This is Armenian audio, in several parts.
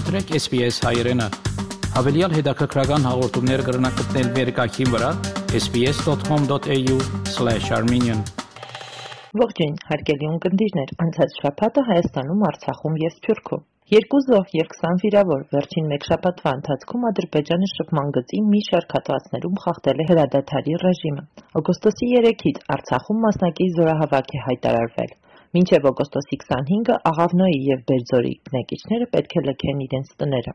մտրեք SPS հայերեն։ Հավելյալ հետաքրքրական հաղորդումներ կգրնակցնել վերկայքին վրա sps.com.au/armenian Ողջույն, հարգելի ունկնդիրներ, անցած շաբաթը Հայաստանում, Արցախում եւ Սփյուռքում Երկու զոհ եւ 20 վիրավոր վերջին մեկ շաբաթվա ընթացքում Ադրբեջանը շփման գծի մի շարք հատվածներում խախտել է հրադադարի ռեժիմը։ Օգոստոսի 3-ից Արցախում մասնակի զորահավաք է հայտարարվել։ Մինչև օգոստոսի 25-ը Աղավնոյի եւ Բերձորի բնակիչները պետք է լքեն իրենց տները։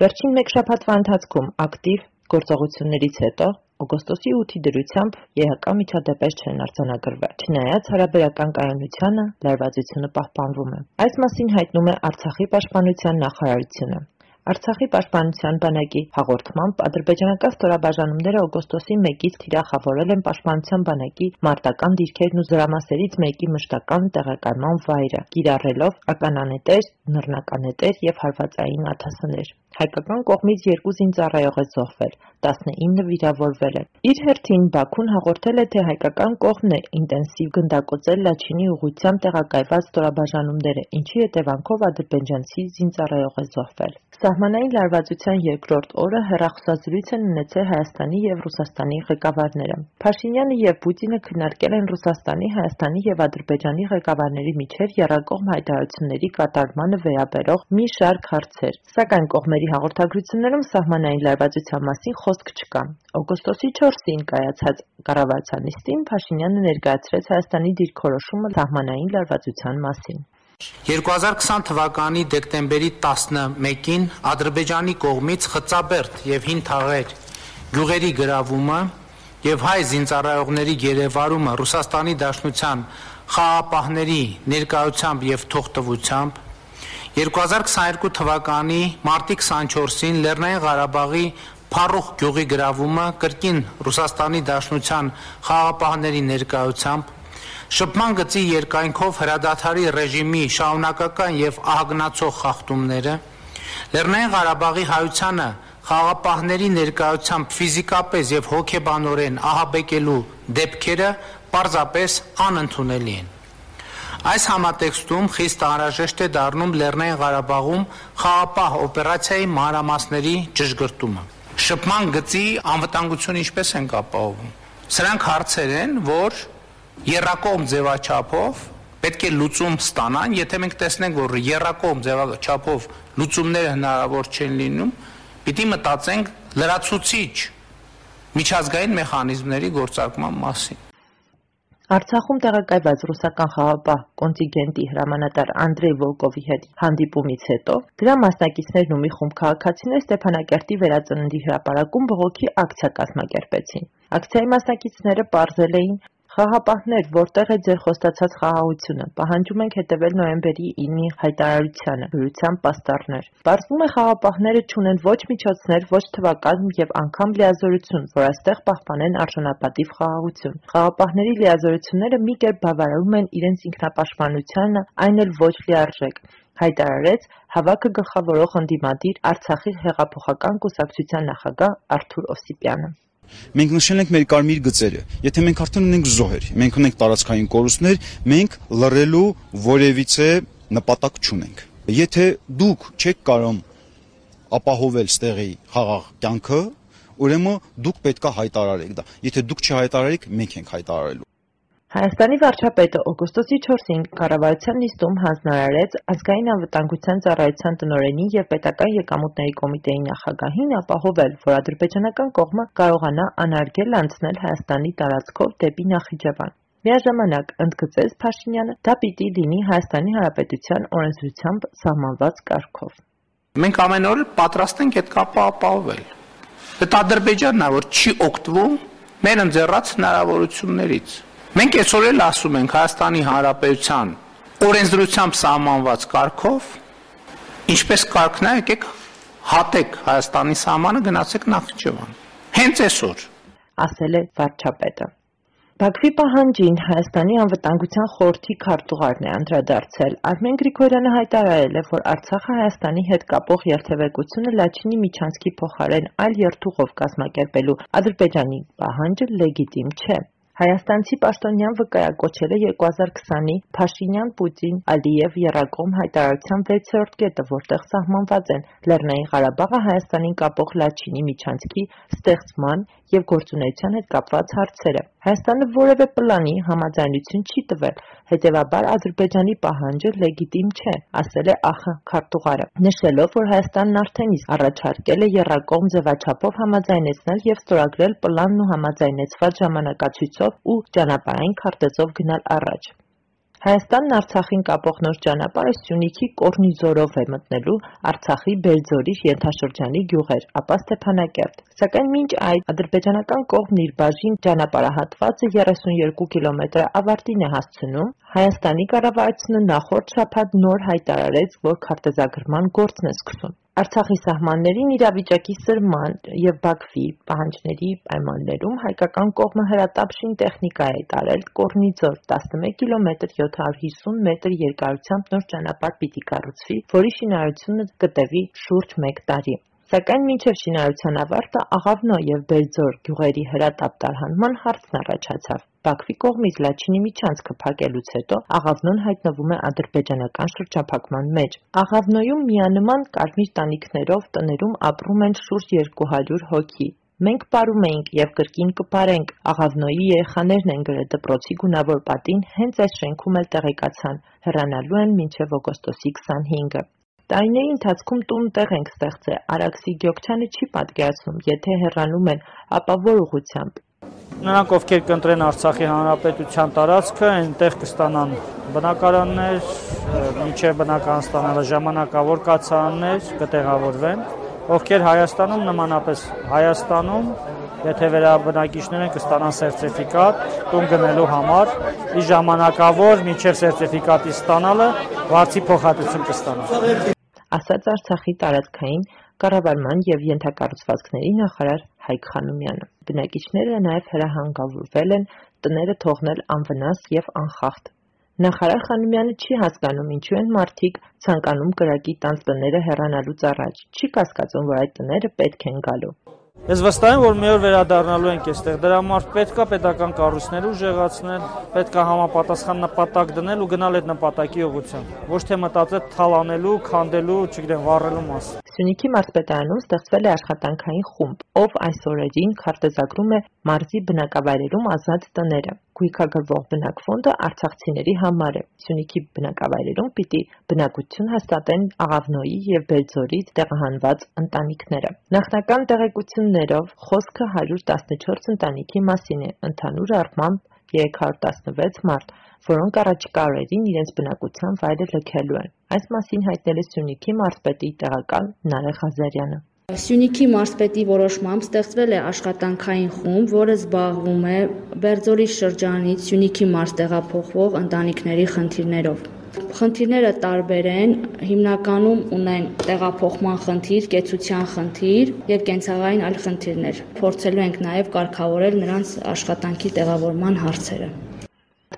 Վերջին մեկ շաբաթվա ընթացքում ակտիվ գործողություններից հետո օգոստոսի 8-ի դրությամբ ԵՀԿ միջադեպեր չեն արձանագրվել։ Չնայած հարաբերական կայունությանը, լարվածությունը պահպանվում է։ Այս մասին հայտնում է Արցախի պաշտպանության նախարարությունը։ Արցախի պաշտպանության բանակի հաղորդմամբ ադրբեջանական ստորաբաժանումները օգոստոսի 1-ից թիրախավորել են պաշտպանության բանակի մարտական դիրքերն ու զորամասերից մեկի մշտական տեղակայման վայրը, կիրառելով ականանետեր, նռնականետեր եւ հարվածային աթասներ։ Հայկական կողմից երկու զինծառայող է զոհվել, 19 վիրավորվել են։ Իր հերթին Բաքուն հաղորդել է, թե հայկական կողմն է ինտենսիվ գնդակոծել Լաչինի ուղությամբ տեղակայված ստորաբաժանումները, ինչի հետևանքով ադրբեջանցի զինծառայող է զոհվել։ Սահմանային լարվածության երկրորդ օրը հեռախոսազրույց են ունեցել Հայաստանի եւ Ռուսաստանի ղեկավարները։ Փաշինյանը եւ Պուտինը քննարկել են Ռուսաստանի, Հայաստանի եւ Ադրբեջանի ղեկավարների միջև եռակողմ հայտարարությունների կատարմանը վերաբերող մի շարք հարցեր, սակայն կողմերի հաղորդագրություններում սահմանային լարվածության մասին խոսք չկա։ Օգոստոսի 4-ին կայացած կառավարության Փաշինյանը ներկայացրեց Հայաստանի դիրքորոշումը սահմանային լարվածության մասին։ 2020 թվականի դեկտեմբերի 11-ին Ադրբեջանի կողմից Խծաբերդ եւ Հին Թաղեր գյուղերի գրավումը եւ հայ զինծառայողների գերեվարումը Ռուսաստանի Դաշնության խաղապահների ներկայությամբ եւ թողտվությամբ 2022 թվականի մարտի 24-ին Լեռնային Ղարաբաղի Փարուխ գյուղի գրավումը կրկին Ռուսաստանի Դաշնության խաղապահների ներկայությամբ Շփման գծի երկայնքով հրադադարի ռեժիմի շարունակական եւ ահագնացող խախտումները, Լեռնային Ղարաբաղի հայությանը խաղապահների ներկայությամբ ֆիզիկապես եւ հոգեբանորեն ահաբեկելու դեպքերը պարզապես անընդունելի են։ Այս համատեքստում խիստ անհրաժեշտ է դառնում Լեռնային Ղարաբաղում խաղապահ օպերացիայի մանրամասների ճշգրտումը։ Շփման գծի անվտանգությունը ինչպես են ապահովում։ Սրանք հարցեր են, որ երրակողմ ձևաչափով պետք է լուծում ստանան, եթե մենք տեսնենք, որ երրակողմ ձևաչափով լուծումները հնարավոր չեն լինում, պիտի մտածենք լրացուցիչ միջազգային մեխանիզմների գործարկման մասին։ Արցախում տեղակայված ռուսական խաղապահ կոնտինգենտի հրամանատար Անդրեյ Վոլկովի հետ հանդիպումից հետո դրա մասնակիցներն ու մի խումբ քաղաքացիներ Ստեփանակերտի վերածննդի հրապարակում բողոքի ակցիա կազմակերպեցին։ Ակցիայի մասնակիցները ողջել էին Խաղապահներ, որտե՞ղ է ձեր խոստացած խաղաղությունը, պահանջում ենք հետևել նոյեմբերի 9-ի հայտարարությանը, դրությամբ պաստառներ։ Պարզվում է խաղապահները չունեն ոչ միջոցներ, ոչ թվական եւ անգամ լիազորություն, որ այստեղ պահպանեն արժանապատիվ խաղաղություն։ Խաղապահների լիազորությունները մի կերպ բավարարում են իրենց ինքնապաշտպանությանը, այն էլ ոչ լիարժեք հայտարարեց հավաքը գլխավորող ընդդիմադիր Արցախի հեղափոխական կուսակցության նախագահ Արթուր Օսիպյանը։ Մենք նշել ենք մեր կարմիր գծերը։ Եթե մենք արդեն ունենք զոհեր, մենք ունենք տարածքային կորուստներ, մենք լռելու որևիցե նպատակ չունենք։ Եթե դուք չեք կարող ապահովել ստեղի խաղաղ կյանքը, ուրեմն դուք պետքա հայտարարեք դա։ Եթե դուք չհայտարարեք, մենք ենք հայտարարելու։ Հայաստանի վարչապետը օգոստոսի 4-ին կառավարության նիստում հանձնարարեց Ազգային անվտանգության ծառայության տնօրենին եւ Պետական եկամուտների կոմիտեի նախագահին ապահովել, որ ադրբեջանական կողմը կարողանա անարգել անցնել Հայաստանի տարածքով դեպի Նախիջևան։ Միաժամանակ ընդգծեց Փաշինյանը, դա պիտի լինի Հայաստանի Հանրապետության օրենսդրությամբ սահմանված կարգով։ Մենք ամեն օր պատրաստ ենք այդ կապը ապահովել։ Դա Ադրբեջանն է, որ չի օգտվում մեր ընձեռած հնարավորություններից Մենք այսօր էլ ասում ենք Հայաստանի Հանրապետության օրենսդրությամբ սահմանված կարգով, ինչպես կարգն է, եկեք հատեք Հայաստանի սահմանը գնացեք Նախիջևան։ Հենց այսօր, ասել է վարչապետը։ Բաքվի պահանջին Հայաստանի անվտանգության խորհրդի քարտուղարն է անդրադարձել։ Արմեն Գրիգորյանը հայտարարել է, որ Արցախը Հայաստանի հետ կապող երթևեկությունը Լաչինի Միչանսկի փոխարեն այլ երթուղով կազմակերպելու Ադրբեջանի պահանջը լեգիտիմ չէ։ Հայաստանցի պաշտոնյան վկայակոչել է 2020-ի Փաշինյան-Պուտին-Ալիև եռակողմ հայտարարության 6-րդ կետը, որտեղ սահմանված են Լեռնային Ղարաբաղը Հայաստանին կապող Լաչինի միջանցքի ստեղծման եւ գործունեության հետ կապված հարցերը։ Հայաստանը որևէ պլանի համաձայնություն չի տվել, հետեւաբար Ադրբեջանի պահանջը լեգիտիմ չէ, ասել է ԱԽ քարտուղարը, նշելով, որ Հայաստանն արդեն իսկ առաջարկել է եռակողմ ձևաչափով համաձայնեցնել եւ ստորագրել պլանն ու համաձայնեցված ժամանակացույցով ու ճանապարհային քարտեզով գնալ առաջ։ Հայաստանն Արցախին կապող նոր ճանապարհը Սյունիքի Կորնիզորով է մտնելու Արցախի Բելձորի ենթաշրջանի գյուղեր, ապա Ստեփանակերտ։ Սակայն մինչ այդ ադրբեջանական կողմն իր բաժին ճանապարհահատվածը 32 կիլոմետր ավարտին է հասցնում, Հայաստանի կառավարությունը նախորդ շաբաթ նոր հայտարարեց, որ քարտեզագրման գործն է սկսում։ Արցախի սահմաններին իրավիճակի սրման եւ Բաքվի պահանջների պայմաններում հայկական կողմը հրատապշին տեխնիկա է տարել Կորնիձոր 11 կիլոմետր 750 մետր երկարությամբ նոր ճանապարհ պիտի կառուցվի, որի շինարարությունը կտևի շուրջ 1 տարի։ Սակայն մինչև շինարարության ավարտը Աղավնո եւ Բելձոր գյուղերի հրատապ տարհանման հարցն առաջացավ։ Բաքվի կողմից Լաչինի միջանցքը փակելուց հետո Աղավնոն հայտնվում է ադրբեջանական շրջափակման մեջ։ Աղավնոյում միանման կարմիր տանիքներով տներում ապրում են շուրջ 200 հոգի։ Մենք պարում էինք եւ կրկին կպարենք։ Աղավնոյի երեխաներն են գրել դպրոցի գունավոր պատին հենց այս շենքում էլ տեղեկացան։ Հեռանալու են մինչև օգոստոսի 25-ը։ Տարիների ընթացքում տուն-տեղ ենք ստեղծել, Արաքսի Գյոքչյանը չի պատկերացնում, եթե հեռանում են, ապա որ ուղղությամբ։ Նրանք, ովքեր կընտրեն Արցախի հանրապետության տարածքը, այնտեղ կստանան բնակարաններ, միջև բնակարան ստանալը ժամանակավոր կացարաններ կտեղավորվեն, ովքեր Հայաստանում նմանապես Հայաստանում եթե վերաբնակիչներ են կստանան սերտիֆիկատ տուն գնելու համար, ի ժամանակավոր միջև սերտիֆիկատի ստանալը վարձի փոխհատուցում կստանան ասաց Արցախի տարածքային կառավարման եւ ենթակառուցվածքների նախարար Հայկ Խանոմյանը։ Բնակիչները նաեւ հրահանգավորվել են տները թողնել անվնաս եւ անխախտ։ Նախարար Խանոմյանը չի հասկանում ինչու են մարդիկ ցանկանում կրակի տանձ տները հեռանալուց առաջ։ Չի կասկածում, որ այդ տները պետք են գալու։ Ես վստահ եմ, որ մի օր վերադառնալու ենք այստեղ։ Դրա համար պետքա պետական կառույցներ ուժեղացնել, պետքա համապատասխան նպատակ դնել ու գնալ այդ նպատակի ուղղությամբ։ Ոչ թե մտածել թալանելու, քանդելու, չգիտեմ, վառելու մաս։ Սյունիքի մարզպետարանում ստեղծվել է աշխատանքային խումբ, ով այս օրերին քարտեզագրում է մարզի բնակավայրերում ազատ տները։ Գույքագրվող բնակֆոնդը արցախցիների համար է։ Սյունիքի բնակավայրերում պիտի բնակություն հաստատեն Աղավնոյի եւ Բելձորից տեղահանված ընտանիքները։ Նախնական տեղեկություններով խոսքը 114 ընտանիքի մասին է։ Ընդհանուր առմամբ 316 մարդ, որոնք առաջիկա օրերին իրենց բնակության վայրը լքելու են։ Այս մասին հայտնել է Սյունիքի մարզպետի տեղակալ Նարեկ Ղազարյանը։ Սյունիքի մարզպետի որոշմամբ ստեղծվել է աշխատանքային խումբ, որը զբաղվում է Բերձորի շրջանից Սյունիքի մարզ տեղափոխվող ընտանիքների խնդիրներով։ Խնդիրները տարբեր են, հիմնականում ունեն տեղափոխման խնդիր, կեցության խնդիր եւ կենցաղային այլ խնդիրներ։ Փորձելու ենք նաեւ կարգավորել նրանց աշխատանքի տեղավորման հարցերը։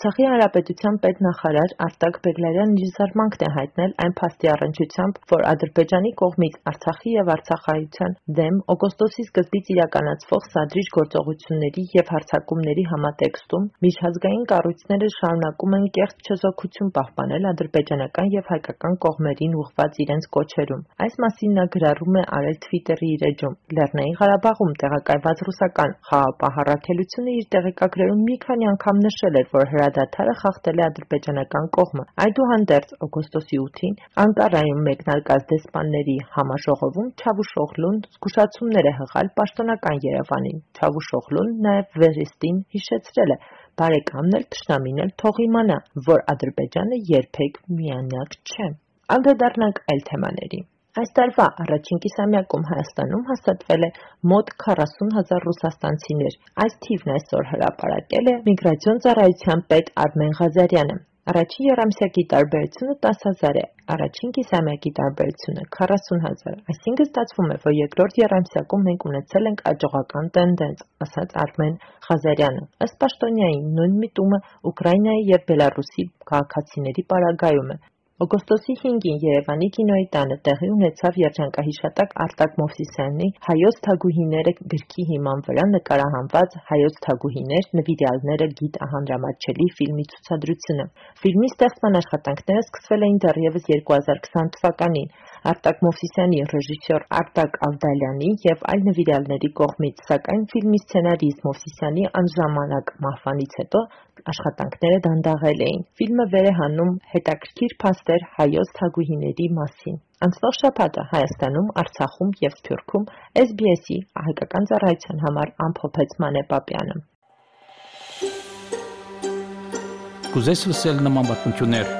Արցախի հանրապետության պետնախարար Արտակ Բեգլարյանն իր զարմանքն է հայտնել այն փաստի առնչությամբ, որ Ադրբեջանի կողմից Արցախի եւ արցախայության դեմ օգոստոսի սկզբից իրականացվող սադրիչ գործողությունների եւ հարձակումների համատեքստում միջազգային կառույցները շարունակում են կեղծ չեզոքություն պահպանել ադրբեջանական եւ հայկական կողմերին ուղղված իրենց կոչերում։ Այս մասին նա գրառում է արել Twitter-ի իր էջում։ Լեռնային Ղարաբաղում տեղակայված ռուսական խաղապահարակելությունը իր տեղեկագրերում մի քանի անգամ նշել էր, որ հրադադարը խախտել է ադրբեջանական կողմը։ Այդուհանդերձ, օգոստոսի 8-ին Անկարայում մեկնարկած դեսպանների համաժողովում Չավուշօղլուն զգուշացումներ է հղալ պաշտոնական Երևանին։ Չավուշօղլուն նաև վերստին հիշեցրել է. «Բարեկամն էլ, թշնամին էլ թող իմանա, որ Ադրբեջանը երբեք միանյակ չէ»։ Անդրադառնանք այլ թեմաների։ Այս տարվա առաջին կիսամյակում Հայաստանում հաստատվել է մոտ 40 հազար ռուսաստանցիներ։ Այս թիվն այսօր հրապարակել է Միգրացիոն ծառայության պետ Արմեն Ղազարյանը։ Առաջին եռամսյակի տարբերությունը 10 հազար է, առաջին կիսամյակի տարբերությունը 40 հազար։ Այսինքն ստացվում է, որ երկրորդ եռամսյակում մենք ունեցել ենք աճողական տենդենց, ասաց Արմեն Ղազարյանը։ Ըստ պաշտոնյայի նույն միտումը Ուկրաինայի եւ Բելարուսի քաղաքացիների պարագայում է, Օգոստոսի 5-ին Երևանի կինոյի տանը տեղի ունեցավ երջանկահիշատակ Արտակ Մովսիսյանի «Հայոց թագուհիները» գրքի հիման վրա նկարահանված «Հայոց թագուհիներ. նվիրյալները գիծ հանրամատչելի» ֆիլմի ցուցադրությունը։ Ֆիլմի ստեղծման աշխատանքները սկսվել էին դեռևս 2020 թվականին Արտակ Մովսիսյանի, ռեժիսոր Արտակ Ավդալյանի և այլ նվիրյալների կողմից, սակայն ֆիլմի սցենարիստ Մովսիսյանի անժամանակ մահվանից հետո աշխատանքները դանդաղել էին։ Ֆիլմը վեր է հանում հետաքրքիր փաստեր հայոց թագուհիների մասին։ Անցնող շաբաթը Հայաստանում, Արցախում և Սփյուռքում SBS-ի հայկական ծառայության համար ամփոփեց Մանե Պապյանը։ Կուզես լսել նման բանություններ,